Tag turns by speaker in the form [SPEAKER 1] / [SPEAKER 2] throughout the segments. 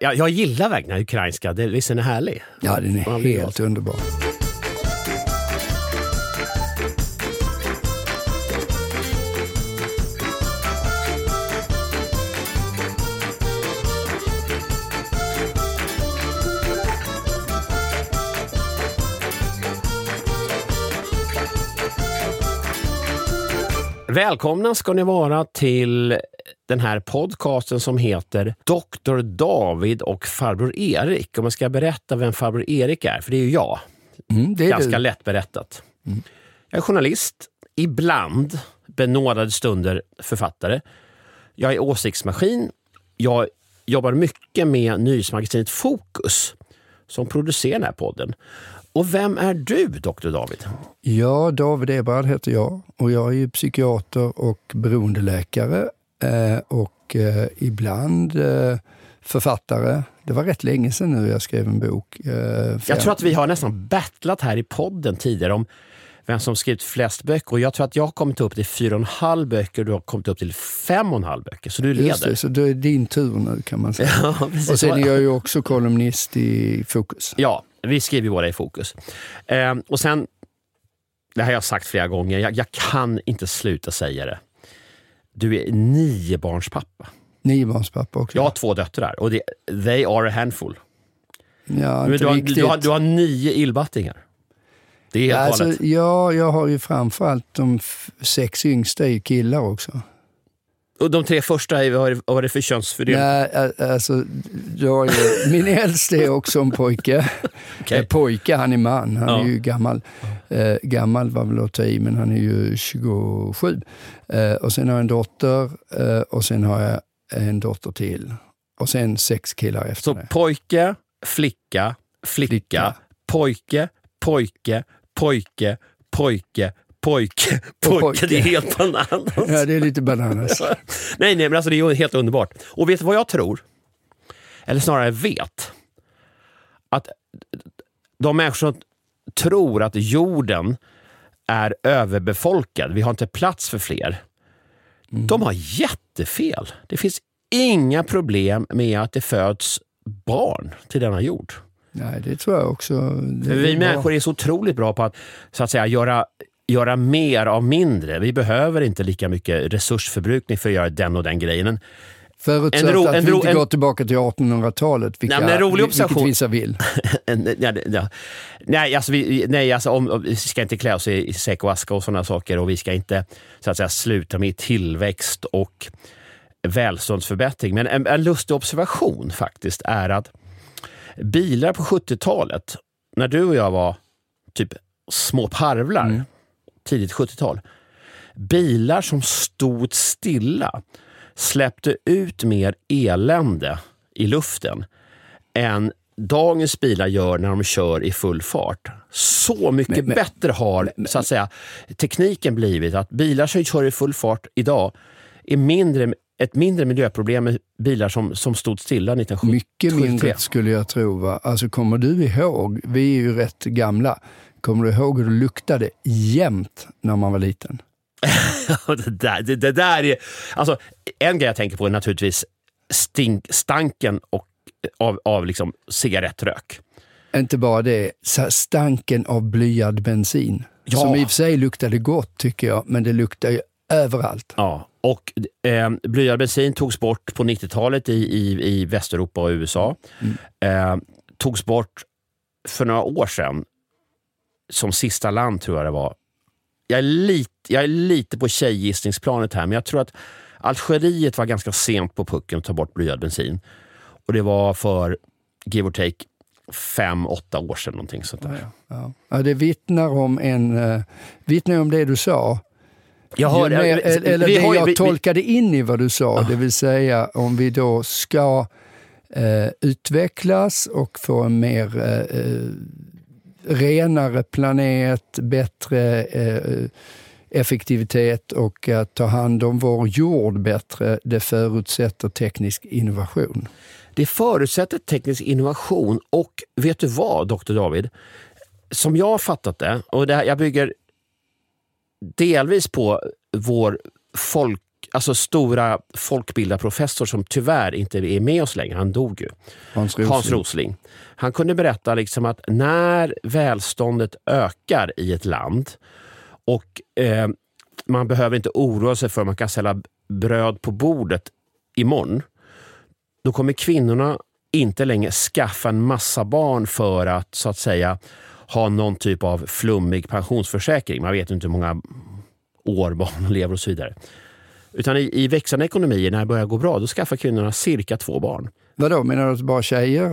[SPEAKER 1] Jag, jag gillar verkligen den ukrainska. Visst är den härlig?
[SPEAKER 2] Ja, den är helt underbar.
[SPEAKER 1] Välkomna ska ni vara till den här podcasten som heter Dr. David och farbror Erik. Om jag ska berätta vem farbror Erik är, för det är ju jag.
[SPEAKER 2] Mm, det är
[SPEAKER 1] Ganska
[SPEAKER 2] du.
[SPEAKER 1] lätt berättat. Jag är journalist, ibland benådade stunder författare. Jag är åsiktsmaskin. Jag jobbar mycket med nyhetsmagasinet Fokus som producerar den här podden. Och vem är du, Dr. David?
[SPEAKER 2] Ja, David Ebrard heter jag och jag är psykiater och beroendeläkare eh, och eh, ibland eh, författare. Det var rätt länge sedan nu jag skrev en bok.
[SPEAKER 1] Jag tror att vi har nästan battlat här i podden tidigare om vem som skrivit flest böcker. Och jag tror att jag har kommit upp till fyra och en halv böcker och du har kommit upp till fem och en halv böcker. Så du
[SPEAKER 2] Just
[SPEAKER 1] leder.
[SPEAKER 2] det, så det är din tur nu kan man säga.
[SPEAKER 1] Ja,
[SPEAKER 2] och sen är jag ju också kolumnist i Fokus.
[SPEAKER 1] Ja, vi skriver båda i fokus. Eh, och sen, det här har jag sagt flera gånger, jag, jag kan inte sluta säga det. Du är niobarnspappa.
[SPEAKER 2] Niobarnspappa också.
[SPEAKER 1] Jag har två döttrar och det, they are a handful.
[SPEAKER 2] ja inte
[SPEAKER 1] du, har, du, har, du har nio illbattingar. Det är helt
[SPEAKER 2] Ja, alltså,
[SPEAKER 1] galet.
[SPEAKER 2] ja, jag har ju framförallt de sex yngsta är ju killar också.
[SPEAKER 1] Och de tre första, vad var det, för könsfördelning?
[SPEAKER 2] Nej, alltså, jag är, min äldste är också en pojke.
[SPEAKER 1] Okej.
[SPEAKER 2] Eh, Pojke, han är man. Han
[SPEAKER 1] Ja.
[SPEAKER 2] är ju gammal. Eh, gammal var väl att ta i, men han är ju 27. Eh, och sen har jag en dotter eh, och sen har jag en dotter till. Och sen sex killar efter
[SPEAKER 1] Så
[SPEAKER 2] det.
[SPEAKER 1] pojke, flicka, flicka,
[SPEAKER 2] Flicka.
[SPEAKER 1] pojke, pojke, pojke, pojke, pojke, pojke.
[SPEAKER 2] pojke.
[SPEAKER 1] Det är helt bananas.
[SPEAKER 2] Ja, det är lite bananas.
[SPEAKER 1] nej, nej, men alltså det är helt underbart. Och vet du vad jag tror? Eller snarare vet. Att de människor som tror att jorden är överbefolkad, vi har inte plats för fler. De har jättefel. Det finns inga problem med att det föds barn till denna jord.
[SPEAKER 2] Nej, det tror jag också. Det
[SPEAKER 1] vi
[SPEAKER 2] bra.
[SPEAKER 1] människor är så otroligt bra på att, så att säga, göra, göra mer av mindre. Vi behöver inte lika mycket resursförbrukning för att göra den och den grejen. En-
[SPEAKER 2] Förutsatt
[SPEAKER 1] en ro-
[SPEAKER 2] att
[SPEAKER 1] en
[SPEAKER 2] vi inte
[SPEAKER 1] en-
[SPEAKER 2] går tillbaka till 1800-talet, vilka,
[SPEAKER 1] Nej, rolig
[SPEAKER 2] vilket vissa vill.
[SPEAKER 1] det- ja. Nej, alltså vi, nej alltså om, vi ska inte klä oss i, i säck och aska och sådana saker och vi ska inte så att säga, sluta med tillväxt och välståndsförbättring. Men en, en lustig observation faktiskt är att bilar på 70-talet, när du och jag var typ små parvlar,
[SPEAKER 2] Mm.
[SPEAKER 1] tidigt 70-tal, bilar som stod stilla släppte ut mer elände i luften än dagens bilar gör när de kör i full fart. Så mycket
[SPEAKER 2] Men- men-
[SPEAKER 1] bättre har så att säga, tekniken blivit att bilar som kör i full fart idag är mindre, ett mindre miljöproblem än bilar som, som stod stilla 1970.
[SPEAKER 2] Mycket
[SPEAKER 1] 73.
[SPEAKER 2] mindre skulle jag tro. Va? Alltså kommer du ihåg, vi är ju rätt gamla, kommer du ihåg hur det luktade jämt när man var liten?
[SPEAKER 1] det, där, det, det där är... Alltså, en grej jag tänker på är naturligtvis stink, stanken och, av, av liksom cigarettrök.
[SPEAKER 2] Inte bara det, stanken av blyad bensin.
[SPEAKER 1] Ja.
[SPEAKER 2] Som i och för sig luktade gott tycker jag, men det luktar ju överallt.
[SPEAKER 1] Ja, och eh, blyad bensin togs bort på 90-talet i, i, i Västeuropa och USA. Eh, togs bort för några år sedan, som sista land tror jag det var. Jag är lite, jag är lite på tjejgissningsplanet här, men jag tror att Algeriet var ganska sent på pucken att ta bort blyad bensin. Och det var för, give or take, fem, åtta år sedan. Någonting sånt där.
[SPEAKER 2] Ja. Ja, det vittnar om, en, uh, vittnar om det du sa.
[SPEAKER 1] Hör,
[SPEAKER 2] mer, eller det jag
[SPEAKER 1] vi-
[SPEAKER 2] tolkade in i vad du sa, det vill säga om vi då ska eh, utvecklas och få en mer eh, eh, renare planet, bättre eh, effektivitet och att ta hand om vår jord bättre, det förutsätter teknisk innovation.
[SPEAKER 1] Det förutsätter teknisk innovation och vet du vad, Dr. David? Som jag har fattat det, och det här, jag bygger delvis på vår folk, alltså stora folkbildarprofessor som tyvärr inte är med oss längre. Han dog ju.
[SPEAKER 2] Hans Rosling.
[SPEAKER 1] Hans Rosling. Han kunde berätta liksom att när välståndet ökar i ett land och eh, man behöver inte oroa sig för att man kan ställa bröd på bordet imorgon. Då kommer kvinnorna inte längre skaffa en massa barn för att så att säga ha någon typ av flummig pensionsförsäkring. Man vet inte hur många år barnen lever och så vidare. Utan i, i växande ekonomier, när det börjar gå bra, då skaffar kvinnorna cirka två barn.
[SPEAKER 2] Vadå, menar du att bara tjejer,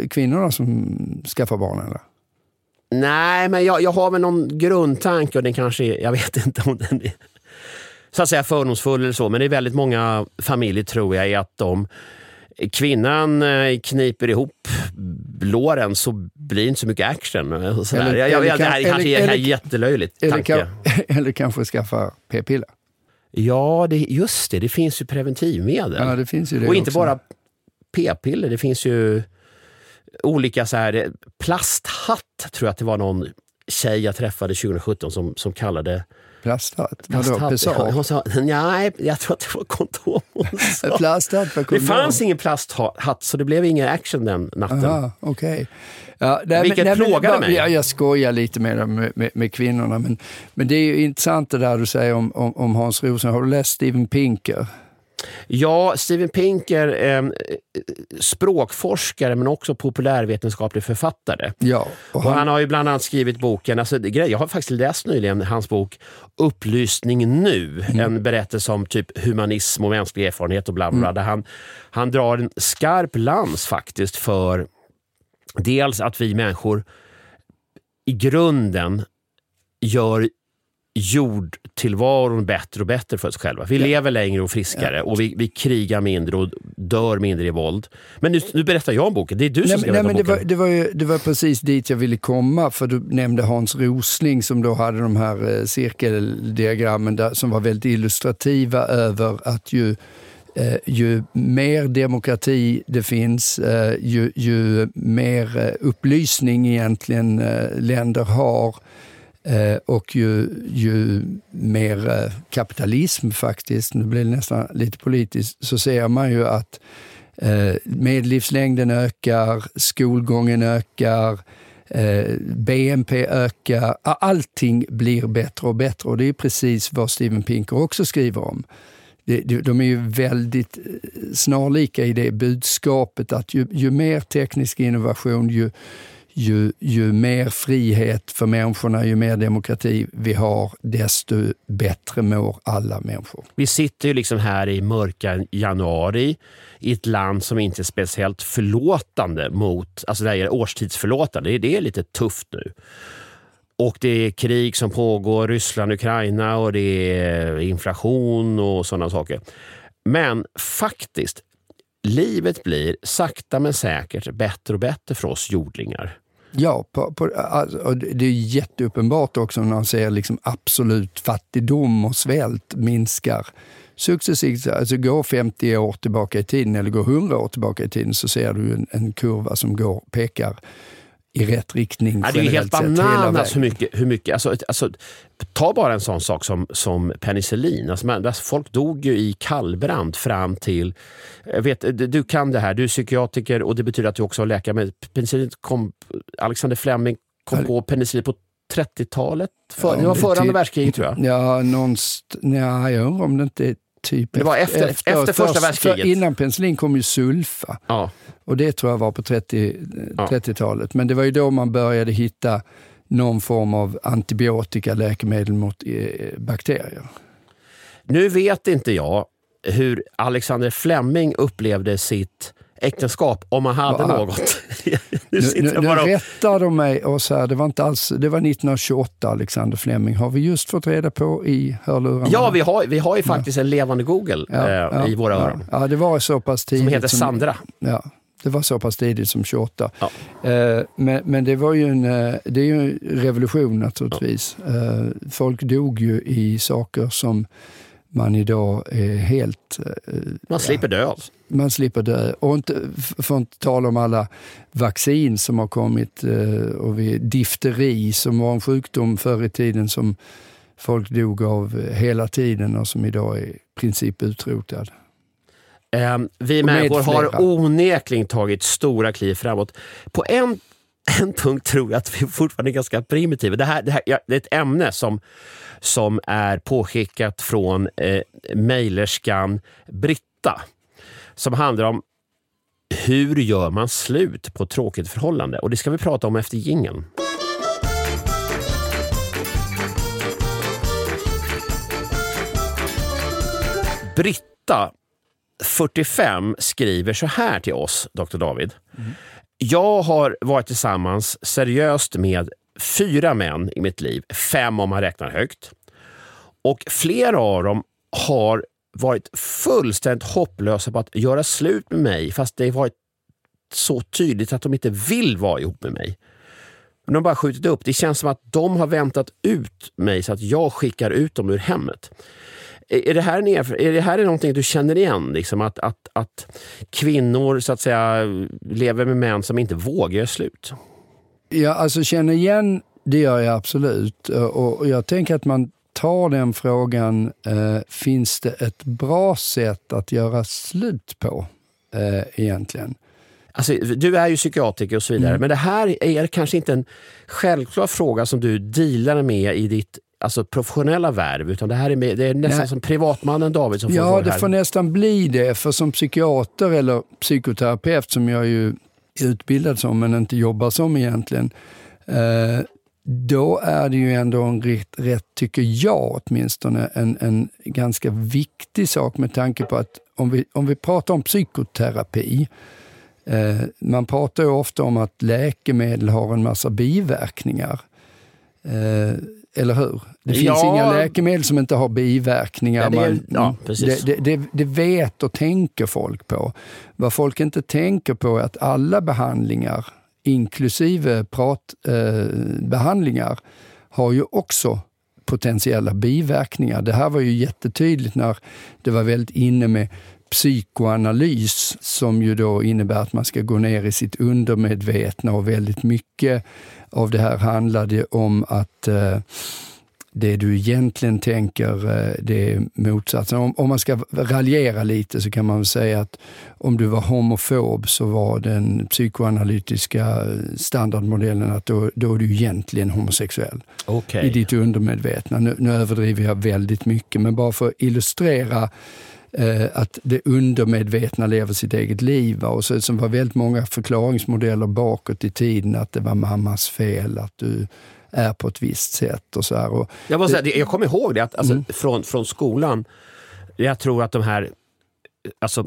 [SPEAKER 2] eh, kvinnorna som skaffar barn eller?
[SPEAKER 1] Nej, men jag, jag har väl någon grundtanke och den kanske är, jag vet inte om den är så att säga fördomsfull eller så, men det är väldigt många familjer tror jag är att de kvinnan eh, kniper ihop låren så blir inte så mycket action. Eller, jag, jag, jag, det här kanske är jättelöjligt
[SPEAKER 2] eller, tanke. eller kanske skaffa p-piller.
[SPEAKER 1] Ja, det, just det. Det finns ju preventivmedel.
[SPEAKER 2] Ja, det finns ju det
[SPEAKER 1] och inte
[SPEAKER 2] också.
[SPEAKER 1] bara p-piller. Det finns ju olika så här plasthatt, tror jag att det var någon tjej jag träffade 2017 som, som kallade
[SPEAKER 2] Plasthatt?
[SPEAKER 1] Vadå, Pessar? Hon sa, nej, jag tror att det var kondom
[SPEAKER 2] Plasthatt
[SPEAKER 1] kondom. Det fanns ingen plasthatt så det blev ingen action den natten.
[SPEAKER 2] Aha, okay. Ja,
[SPEAKER 1] nej, Vilket nej, plågade mig.
[SPEAKER 2] Jag, jag skojar lite med, med, med, med, kvinnorna, men, men det är ju intressant det där du säger om, om, om Hans Rosen. Har du läst Steven Pinker?
[SPEAKER 1] Ja, Steven Pinker, eh, språkforskare men också populärvetenskaplig författare.
[SPEAKER 2] Ja,
[SPEAKER 1] och han... och han har ju bland annat skrivit boken, alltså, jag har faktiskt läst nyligen hans bok Upplysning nu, mm. en berättelse om typ humanism och mänsklig erfarenhet och bla bla, mm. där han, han drar en skarp lans faktiskt för dels att vi människor i grunden gör jordtillvaron bättre och bättre för oss själva. Vi ja. lever längre och friskare ja. och vi, vi, krigar mindre och dör mindre i våld. Men nu, nu berättar jag om boken. Det är du som nej, ska nej, boken.
[SPEAKER 2] Det var, det, var ju, det var precis dit jag ville komma, för du nämnde Hans Rosling som då hade de här eh, cirkeldiagrammen där, som var väldigt illustrativa över att ju Eh, ju mer demokrati det finns, eh, ju, ju, mer eh, upplysning egentligen länder har, och ju, ju mer kapitalism faktiskt, nu blir det nästan lite politiskt, så ser man ju att medellivslängden ökar, skolgången ökar, BNP ökar, allting blir bättre och bättre. Och det är precis vad Steven Pinker också skriver om. De är ju väldigt eh, snarlika i det budskapet att ju, ju mer teknisk innovation, ju, ju, ju mer frihet för människorna, ju mer demokrati vi har, desto bättre mår alla människor.
[SPEAKER 1] Vi sitter ju liksom här i mörka januari i ett land som inte är speciellt förlåtande mot, alltså det här årstidsförlåtande, det är lite tufft nu. Och det är krig som pågår, Ryssland, Ukraina och det är inflation och sådana saker. Men faktiskt, livet blir sakta men säkert bättre och bättre för oss jordlingar.
[SPEAKER 2] Ja, på, på, alltså, det är jätteuppenbart också när man ser liksom absolut fattigdom och svält minskar successivt. Alltså går 50 år tillbaka i tiden eller går 100 år tillbaka i tiden så ser du en, en kurva som går, pekar i rätt riktning.
[SPEAKER 1] Ja, det är ju helt bananas hur mycket... Hur mycket alltså, alltså, ta bara en sån sak som, som penicillin. Alltså, man, alltså, folk dog ju i kallbrand fram till... Jag vet, du kan det här, du är psykiatriker och det betyder att du också har läkare. Men penicillin kom, Alexander Fleming kom på penicillin på 30-talet. För, ja, det var före andra världskriget tror jag.
[SPEAKER 2] Ja, någonst, ja, jag undrar om det inte är typ
[SPEAKER 1] det var efter, efter, efter första världskriget.
[SPEAKER 2] innan penicillin kom ju sulfa.
[SPEAKER 1] Ja.
[SPEAKER 2] Och det tror jag var på 30, ja. 30-talet. Men det var ju då man började hitta någon form av antibiotika, läkemedel mot eh, bakterier.
[SPEAKER 1] Nu vet inte jag hur Alexander Fleming upplevde sitt äktenskap om man hade Va? något.
[SPEAKER 2] nu, nu, nu, rättar de mig och här, det var inte alls, det var 1928 Alexander Fleming har vi just fått reda på i hörlurarna.
[SPEAKER 1] Ja, vi har, vi har ju faktiskt ja. en levande Google ja, eh, ja, i våra öron.
[SPEAKER 2] Ja, det var så pass tidigt.
[SPEAKER 1] Som heter Sandra.
[SPEAKER 2] ja, det var så pass tidigt som 28. Ja. Eh, men, men det var ju en, eh, det är ju en revolution naturligtvis. Eh, folk dog ju i saker som man idag är helt...
[SPEAKER 1] Man slipper dö av.
[SPEAKER 2] Man slipper dö. Och inte, för att inte tala om alla vaccin som har kommit. Och vi, difteri som var en sjukdom förr i tiden som folk dog av hela tiden och som idag är i princip utrotad.
[SPEAKER 1] Eh, vi människor har onekligen tagit stora kliv framåt. På en, en punkt tror jag att vi fortfarande är ganska primitiva. Det här, det här det är ett ämne som, som är påskickat från eh, mejlerskan Britta som handlar om hur gör man slut på ett tråkigt förhållande? Och Det ska vi prata om efter gingen. Britta, 45, skriver så här till oss, Dr. David. Mm. Jag har varit tillsammans seriöst med fyra män i mitt liv, fem om man räknar högt. Och flera av dem har varit fullständigt hopplösa på att göra slut med mig fast det har varit så tydligt att de inte vill vara ihop med mig. Men de har bara skjutit upp. Det känns som att de har väntat ut mig så att jag skickar ut dem ur hemmet. Är det här, är det här någonting du känner igen? Liksom att, att, att kvinnor så att säga lever med män som inte vågar göra slut?
[SPEAKER 2] Ja, alltså känner igen det gör jag absolut. Och jag tänker att man tar den frågan, eh, finns det ett bra sätt att göra slut på eh, egentligen?
[SPEAKER 1] Alltså, du är ju psykiatriker och så vidare, mm. men det här är kanske inte en självklar fråga som du dealar med i ditt alltså, professionella värv, utan det här är, med, det är nästan Nej. som privatmannen David som får
[SPEAKER 2] Ja,
[SPEAKER 1] det,
[SPEAKER 2] det får nästan bli det, för som psykiater eller psykoterapeut, som jag ju är utbildad som men inte jobbar som egentligen, eh, då är det ju ändå en rätt, rätt tycker jag åtminstone, en, en ganska viktig sak med tanke på att om vi, om vi pratar om psykoterapi, eh, man pratar ju ofta om att läkemedel har en massa biverkningar. Eh, eller hur? Det finns ja. inga läkemedel som inte har biverkningar. Ja, det, är,
[SPEAKER 1] ja,
[SPEAKER 2] det, det, det, vet och tänker folk på. Vad folk inte tänker på är att alla behandlingar inklusive pratbehandlingar, eh, har ju också potentiella biverkningar. Det här var ju jättetydligt när det var väldigt inne med psykoanalys som ju då innebär att man ska gå ner i sitt undermedvetna och väldigt mycket av det här handlade om att eh, det du egentligen tänker, eh, det är motsatsen. Om, om man ska raljera lite så kan man säga att om du var homofob så var den psykoanalytiska standardmodellen att då, då är du egentligen homosexuell.
[SPEAKER 1] Okay.
[SPEAKER 2] I ditt undermedvetna. Nu, nu överdriver jag väldigt mycket, men bara för att illustrera att det undermedvetna lever sitt eget liv. Och så, det var väldigt många förklaringsmodeller bakåt i tiden, att det var mammas fel, att du är på ett visst sätt. Och så här. Och
[SPEAKER 1] jag, måste säga, jag kommer ihåg det, att, alltså, mm. från, från skolan. Jag tror att de här alltså,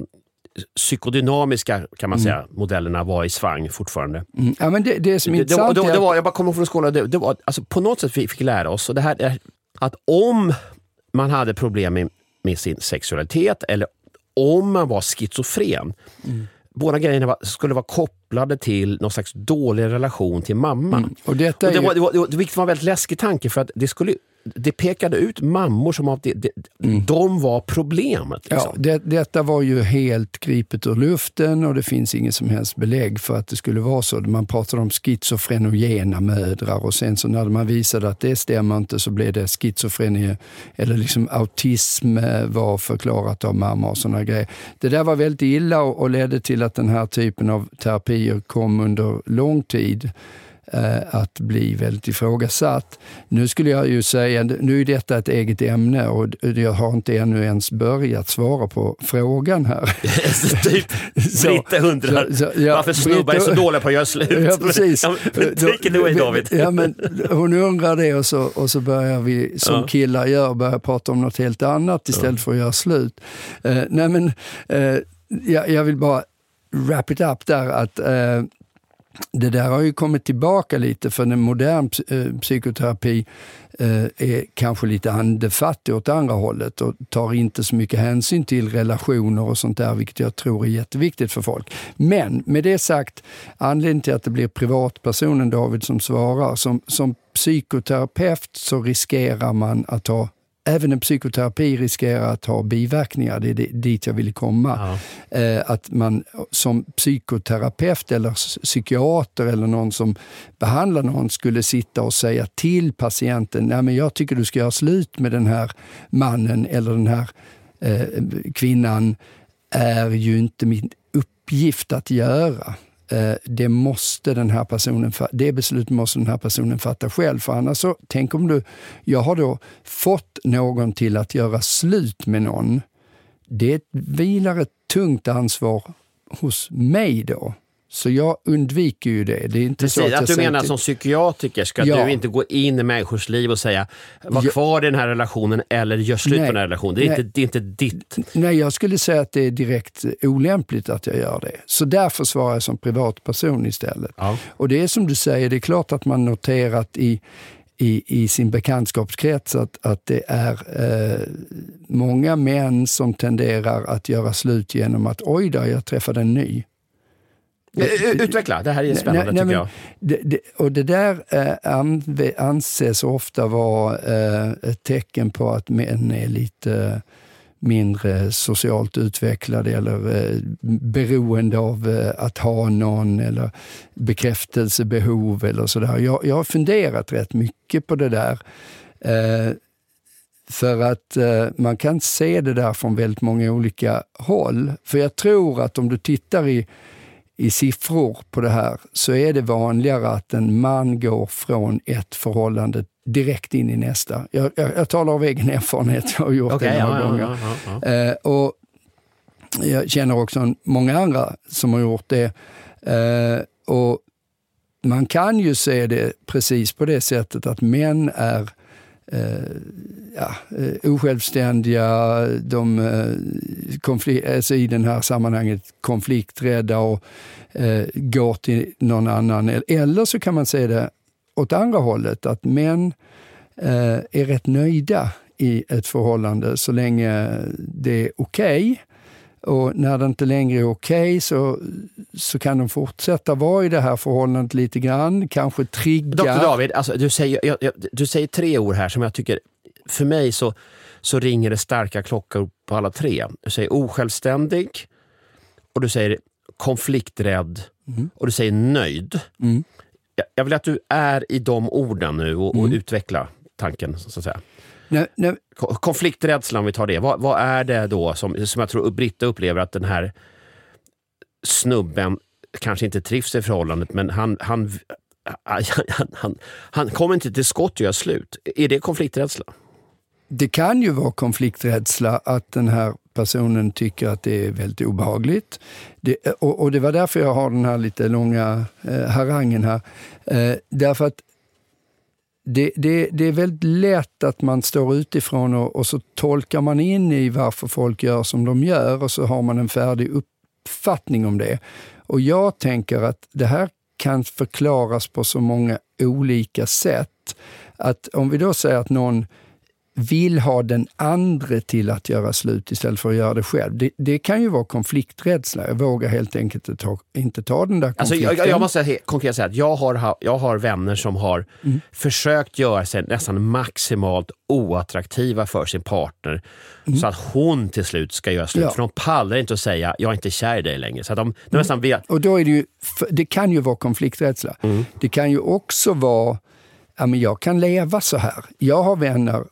[SPEAKER 1] psykodynamiska kan man mm. säga, modellerna var i svang fortfarande.
[SPEAKER 2] Mm. Ja, men det, det som är det, intressant
[SPEAKER 1] det, det, det var, Jag bara kommer från skolan, det, det var, alltså, på något sätt vi fick lära oss och det här, att om man hade problem med, med sin sexualitet eller om man var schizofren, mm båda grejerna var, skulle vara kopplade till någon slags dålig relation till mamman. Mm. Och detta och det, var, det, var, det, var, en väldigt läskig tanke för att det skulle det pekade ut mammor som att det, det, mm. de var problemet.
[SPEAKER 2] Liksom. Ja, det, detta var ju helt gripet ur luften och det finns inget som helst belägg för att det skulle vara så. Man pratade om schizofrenogena mödrar och sen så när man visade att det stämmer inte så blev det schizofreni eller liksom autism eh, var förklarat av mamma och sådana grejer. Det där var väldigt illa och, och ledde till att den här typen av terapier kom under lång tid. Eh, att bli väldigt ifrågasatt. Nu skulle jag ju säga, nu är detta ett eget ämne och jag har inte ännu ens börjat svara på frågan här.
[SPEAKER 1] typ, Britta undrar så, så, ja, varför snubbar är så dåliga på att göra slut.
[SPEAKER 2] Ja, precis.
[SPEAKER 1] Take it away David.
[SPEAKER 2] Ja, men hon undrar det och så, och så börjar vi, som ja. killar gör, börja prata om något helt annat istället ja. för att göra slut. Uh, nej men, uh, jag, jag vill bara wrap it up där att uh, det där har ju kommit tillbaka lite för den modern eh, psykoterapi eh, är kanske lite andefattig åt andra hållet och tar inte så mycket hänsyn till relationer och sånt där, vilket jag tror är jätteviktigt för folk. Men med det sagt, anledningen till att det blir privatpersonen David som svarar, som, som psykoterapeut så riskerar man att ha även en psykoterapi riskerar att ha biverkningar. Det är dit jag ville komma. Ja. Eh, att man som psykoterapeut eller psykiater eller någon som behandlar någon skulle sitta och säga till patienten, Nej, men jag tycker du ska göra slut med den här mannen eller den här eh, kvinnan, är ju inte min uppgift att göra. Eh, det, måste den här personen, det beslutet måste den här personen fatta själv. För annars så, tänk om du, jag har då fått någon till att göra slut med någon. Det vilar ett tungt ansvar hos mig då. Så jag undviker ju det. det är inte
[SPEAKER 1] Precis,
[SPEAKER 2] så att,
[SPEAKER 1] att du menar till... som psykiatriker ska ja. du inte gå in i människors liv och säga var kvar i den här relationen eller gör slut Nej. på den här relationen. Det är, inte, det är inte ditt...
[SPEAKER 2] Nej, jag skulle säga att det är direkt olämpligt att jag gör det. Så därför svarar jag som privatperson istället. Ja. Och det är som du säger, det är klart att man noterat i i, i sin bekantskapskrets att, att det är eh, många män som tenderar att göra slut genom att oj då, jag träffade en ny.
[SPEAKER 1] Utveckla, det här är spännande nej, nej, tycker jag.
[SPEAKER 2] Det, det, och det där eh, anses ofta vara eh, ett tecken på att män är lite mindre socialt utvecklade eller eh, beroende av eh, att ha någon eller bekräftelsebehov eller sådär. Jag, jag har funderat rätt mycket på det där. Eh, för att eh, man kan se det där från väldigt många olika håll. För jag tror att om du tittar i i siffror på det här så är det vanligare att en man går från ett förhållande direkt in i nästa. Jag, jag, jag talar av egen erfarenhet, jag har gjort okay, det några ja, gånger. Ja, ja, eh, och jag känner också många andra som har gjort det. Eh, och man kan ju se det precis på det sättet att män är Eh, ja, eh, osjälvständiga, de eh, alltså i det här sammanhanget konflikträdda och eh, går till någon annan. Eller så kan man se det åt andra hållet, att män eh, är rätt nöjda i ett förhållande så länge det är okej. Okay. Och när det inte längre är okej okay, så, så kan de fortsätta vara i det här förhållandet lite grann, kanske trigga...
[SPEAKER 1] Doktor David, alltså, du, säger, jag, jag, du säger tre ord här som jag tycker, för mig så, så ringer det starka klockor på alla tre. Du säger osjälvständig, och du säger konflikträdd mm. och du säger nöjd. Mm. Jag, jag vill att du är i de orden nu och, och mm. utveckla tanken. så att säga. Nej, nej. Konflikträdsla, om vi tar det. Vad, vad, är det då som, som jag tror Britta upplever att den här snubben kanske inte trivs i förhållandet, men han, han, han, han, han kommer inte till skott och gör slut. Är det konflikträdsla?
[SPEAKER 2] Det kan ju vara konflikträdsla att den här personen tycker att det är väldigt obehagligt. Det, och, och, det var därför jag har den här lite långa eh, harangen här. Eh, därför att det, det, det, är väldigt lätt att man står utifrån och, och, så tolkar man in i varför folk gör som de gör och så har man en färdig uppfattning om det. Och jag tänker att det här kan förklaras på så många olika sätt. Att om vi då säger att någon vill ha den andre till att göra slut istället för att göra det själv. Det, det kan ju vara konflikträdsla. Jag vågar helt enkelt inte ta, inte ta den där konflikten.
[SPEAKER 1] Alltså, jag, jag måste konkret säga att jag har, jag har vänner som har mm. försökt göra sig nästan maximalt oattraktiva för sin partner mm. så att hon till slut ska göra slut. Ja. För de pallar inte att säga jag är inte kär i dig längre. Så de, de mm. nästan vet.
[SPEAKER 2] Och då är det, ju, det kan ju vara konflikträdsla. Mm. Det kan ju också vara ja, men jag kan leva så här. Jag har vänner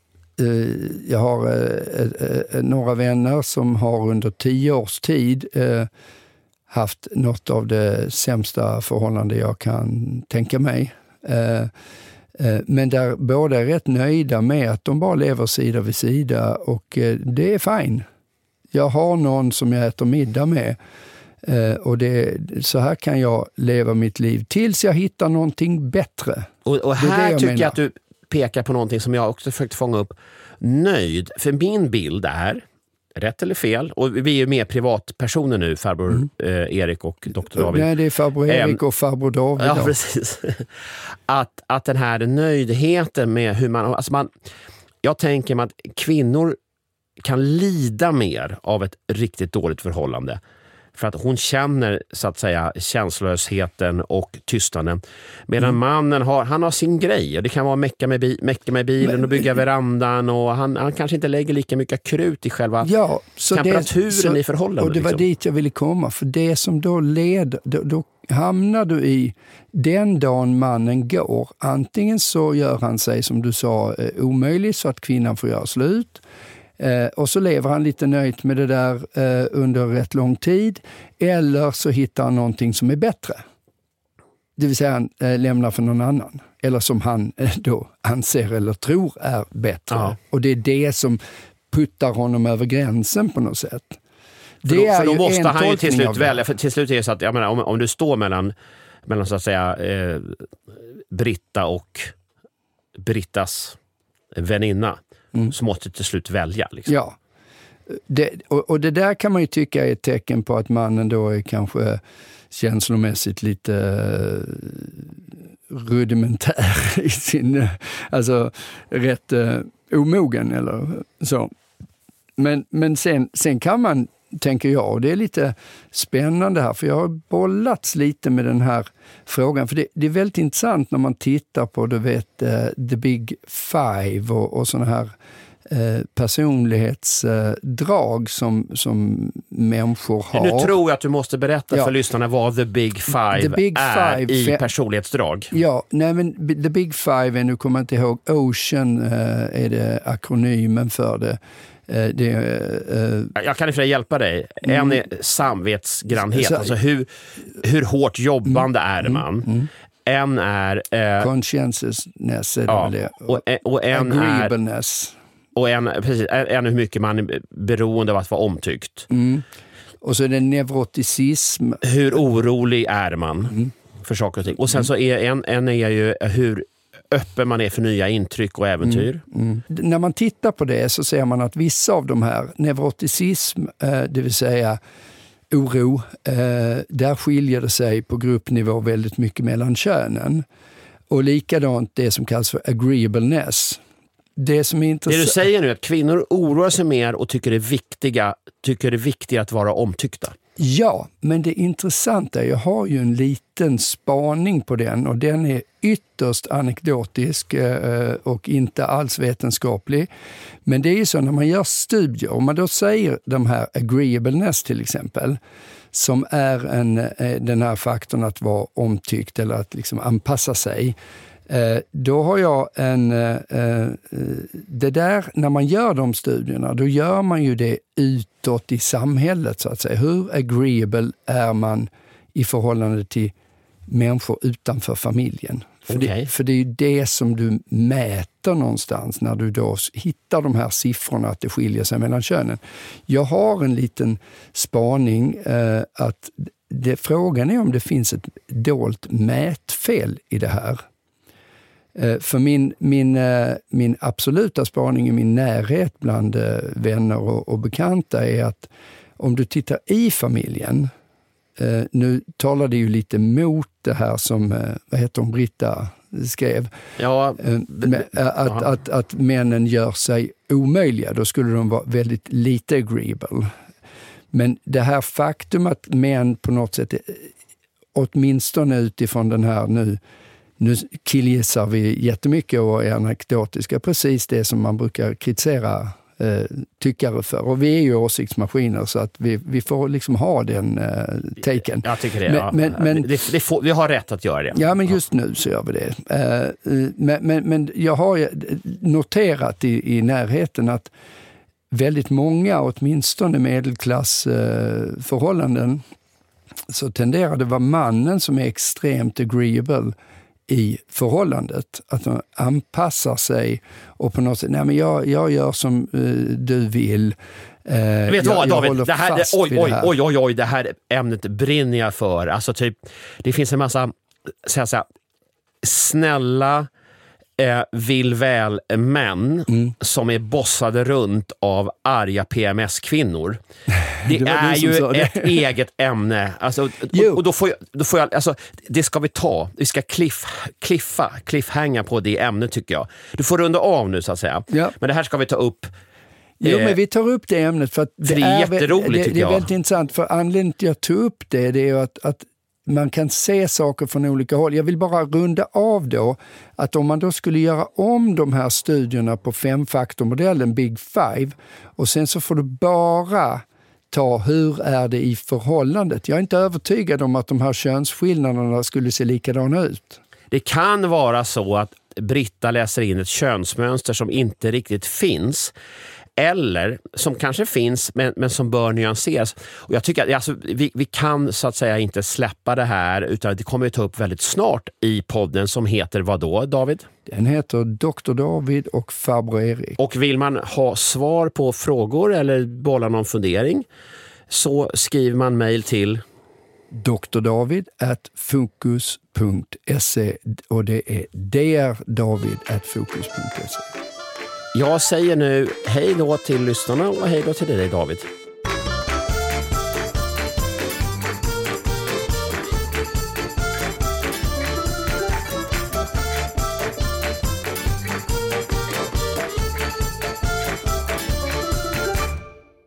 [SPEAKER 2] jag har eh, eh, några vänner som har under tio års tid haft något av det sämsta förhållande jag kan tänka mig. Men där båda är rätt nöjda med att de bara lever sida vid sida och det är fine. Jag har någon som jag äter middag med och det, så här kan jag leva mitt liv tills jag hittar någonting bättre.
[SPEAKER 1] Och, och här jag tycker menar. jag att du pekar på någonting som jag också försökt fånga upp. Nöjd. För min bild är, rätt eller fel, och vi är ju mer privatpersoner nu, farbror mm. eh, Erik och doktor David.
[SPEAKER 2] Nej, det är farbror Erik och farbror David.
[SPEAKER 1] Ja, precis. att, att den här nöjdheten med hur man... Alltså man jag tänker mig att kvinnor kan lida mer av ett riktigt dåligt förhållande För att hon känner så att säga känslolösheten och tystnaden. Medan
[SPEAKER 2] Mm.
[SPEAKER 1] mannen har, han har sin grej. Det kan vara mecka med, bi, mecka med bilen
[SPEAKER 2] Men-
[SPEAKER 1] och bygga verandan. Och han, han kanske inte lägger lika mycket krut i själva
[SPEAKER 2] Ja, så
[SPEAKER 1] temperaturen
[SPEAKER 2] så-
[SPEAKER 1] i förhållandet.
[SPEAKER 2] Och det var
[SPEAKER 1] liksom.
[SPEAKER 2] dit jag ville komma, för det som då leder, då, då hamnar du i den dagen mannen går. Antingen så gör han sig, som du sa, eh, omöjlig så att kvinnan får göra slut. Eh, och så lever han lite nöjt med det där eh, under rätt lång tid. Eller så hittar han någonting som är bättre. Det vill säga han eh, lämnar för någon annan. Eller som han eh, då anser eller tror är bättre.
[SPEAKER 1] Ja.
[SPEAKER 2] Och det är det som puttar honom över gränsen på något sätt.
[SPEAKER 1] För då, för då måste han ju till slut
[SPEAKER 2] det.
[SPEAKER 1] välja. För till slut är det så att, jag menar, om, om du står mellan, mellan så att säga eh, Britta och Brittas väninna
[SPEAKER 2] Mm.
[SPEAKER 1] så måste du till slut välja. Liksom.
[SPEAKER 2] Ja. Det, och, och det där kan man ju tycka är ett tecken på att mannen då är kanske känslomässigt lite eh, rudimentär i sin, eh, alltså rätt eh, omogen eller så. Men, men sen, sen kan man, tänker jag, och det är lite spännande här, för jag har bollats lite med den här frågan. För det, det är väldigt intressant när man tittar på, du vet, eh, the big five och, och sådana här eh, personlighetsdrag som, som människor har.
[SPEAKER 1] Nu tror jag att du måste berätta
[SPEAKER 2] Ja.
[SPEAKER 1] för lyssnarna vad the big five,
[SPEAKER 2] The big
[SPEAKER 1] är
[SPEAKER 2] five,
[SPEAKER 1] i personlighetsdrag.
[SPEAKER 2] Ja, nej men the big five, är, nu kommer jag inte ihåg, Ocean eh, är det akronymen för det. Eh, det är, eh,
[SPEAKER 1] Jag kan i hjälpa dig. En är samvetsgrannhet,
[SPEAKER 2] Så-
[SPEAKER 1] alltså hur, hur hårt jobbande är man? En är... Eh,
[SPEAKER 2] conscientiousness är
[SPEAKER 1] ja,
[SPEAKER 2] det.
[SPEAKER 1] och, en- och en är
[SPEAKER 2] Agreeableness.
[SPEAKER 1] och en, precis, en en hur mycket man är beroende av att vara omtyckt.
[SPEAKER 2] Mm. Och så är det neuroticism.
[SPEAKER 1] Hur orolig är man
[SPEAKER 2] Mm.
[SPEAKER 1] för saker och ting? Och sen så är en, en är ju hur öppen man är för nya intryck och äventyr.
[SPEAKER 2] Mm. D- När man tittar på det så ser man att vissa av de här, neuroticism, eh, det vill säga oro, eh, där skiljer det sig på gruppnivå väldigt mycket mellan könen. Och likadant det som kallas för agreeableness. Det som är
[SPEAKER 1] Det du säger nu är att kvinnor oroar sig mer och tycker det är viktiga, tycker det är att vara omtyckta.
[SPEAKER 2] Ja, men det intressanta, jag har ju en liten spaning på den och den är ytterst anekdotisk eh, och inte alls vetenskaplig. Men det är ju så när man gör studier, om man då säger de här agreeableness till exempel, som är en, eh, den här faktorn att vara omtyckt eller att liksom anpassa sig. Eh, Då har jag en... eh, eh, Det där, när man gör de studierna, då gör man ju det utåt i samhället så att säga. Hur agreeable är man i förhållande till människor utanför familjen? För,
[SPEAKER 1] Okej.
[SPEAKER 2] det, för det är ju det som du mäter någonstans när du då hittar de här siffrorna, att det skiljer sig mellan könen. Jag har en liten spaning eh, att det, frågan är om det finns ett dolt mätfel i det här. Eh, För min, min, eh, min absoluta spaning i min närhet bland eh, vänner och, och bekanta är att om du tittar i familjen, nu talar det ju lite mot det här som, vad heter hon, Britta skrev,
[SPEAKER 1] Ja,
[SPEAKER 2] att, att, att männen gör sig omöjliga. Då skulle de vara väldigt lite agreeable. Men det här faktum att män på något sätt, åtminstone utifrån den här nu, nu killgissar vi jättemycket och är anekdotiska, precis det som man brukar kritisera eh, tyckare för. Och vi är ju åsiktsmaskiner så att vi, vi får liksom ha den eh, taken.
[SPEAKER 1] jag tycker det.
[SPEAKER 2] Men-
[SPEAKER 1] ja.
[SPEAKER 2] men- men-
[SPEAKER 1] det, det får, vi har rätt att göra det.
[SPEAKER 2] Ja, men just nu så gör vi det. Eh, eh, Men, men, men jag har noterat i, i närheten att väldigt många, åtminstone medelklassförhållanden, så tenderar det vara mannen som är extremt agreeable i förhållandet. Att de anpassar sig och på något sätt, nej men jag, jag gör som eh, du vill. Eh,
[SPEAKER 1] Vet du vad David? Det här,
[SPEAKER 2] fast
[SPEAKER 1] oj, oj,
[SPEAKER 2] det här.
[SPEAKER 1] oj, oj, oj, det här ämnet brinner jag för. Alltså typ, det finns en massa så jag säga, snälla eh, vill väl-män
[SPEAKER 2] Mm.
[SPEAKER 1] som är bossade runt av arga PMS-kvinnor. Det,
[SPEAKER 2] Det
[SPEAKER 1] är ju ett eget ämne. Alltså, och, och då får jag, då får jag, alltså, det ska vi ta. Vi ska cliff, cliffa, cliffhanga på det ämnet tycker jag. Du får runda av nu så att säga.
[SPEAKER 2] Ja.
[SPEAKER 1] Men det här ska vi ta upp
[SPEAKER 2] Jo, men vi tar upp det ämnet för att
[SPEAKER 1] det, det är, jätteroligt
[SPEAKER 2] det,
[SPEAKER 1] det
[SPEAKER 2] är väldigt intressant. För anledningen till att jag tog upp det, det är att, att man kan se saker från olika håll. Jag vill bara runda av då att om man då skulle göra om de här studierna på femfaktormodellen Big Five och sen så får du bara ta hur är det i förhållandet. Jag är inte övertygad om att de här könsskillnaderna skulle se likadana ut.
[SPEAKER 1] Det kan vara så att Britta läser in ett könsmönster som inte riktigt finns eller som kanske finns men, men som bör nyanseras. Och jag tycker att alltså, vi, vi kan så att säga inte släppa det här utan det kommer vi ta upp väldigt snart i podden som heter vad då, David?
[SPEAKER 2] Den heter Dr. David och farbror Erik.
[SPEAKER 1] Och vill man ha svar på frågor eller bolla någon fundering så skriver man mejl till
[SPEAKER 2] drdavid.fokus.se och det är drdavid.fokus.se.
[SPEAKER 1] Jag säger nu hej då till lyssnarna och hej då till dig David.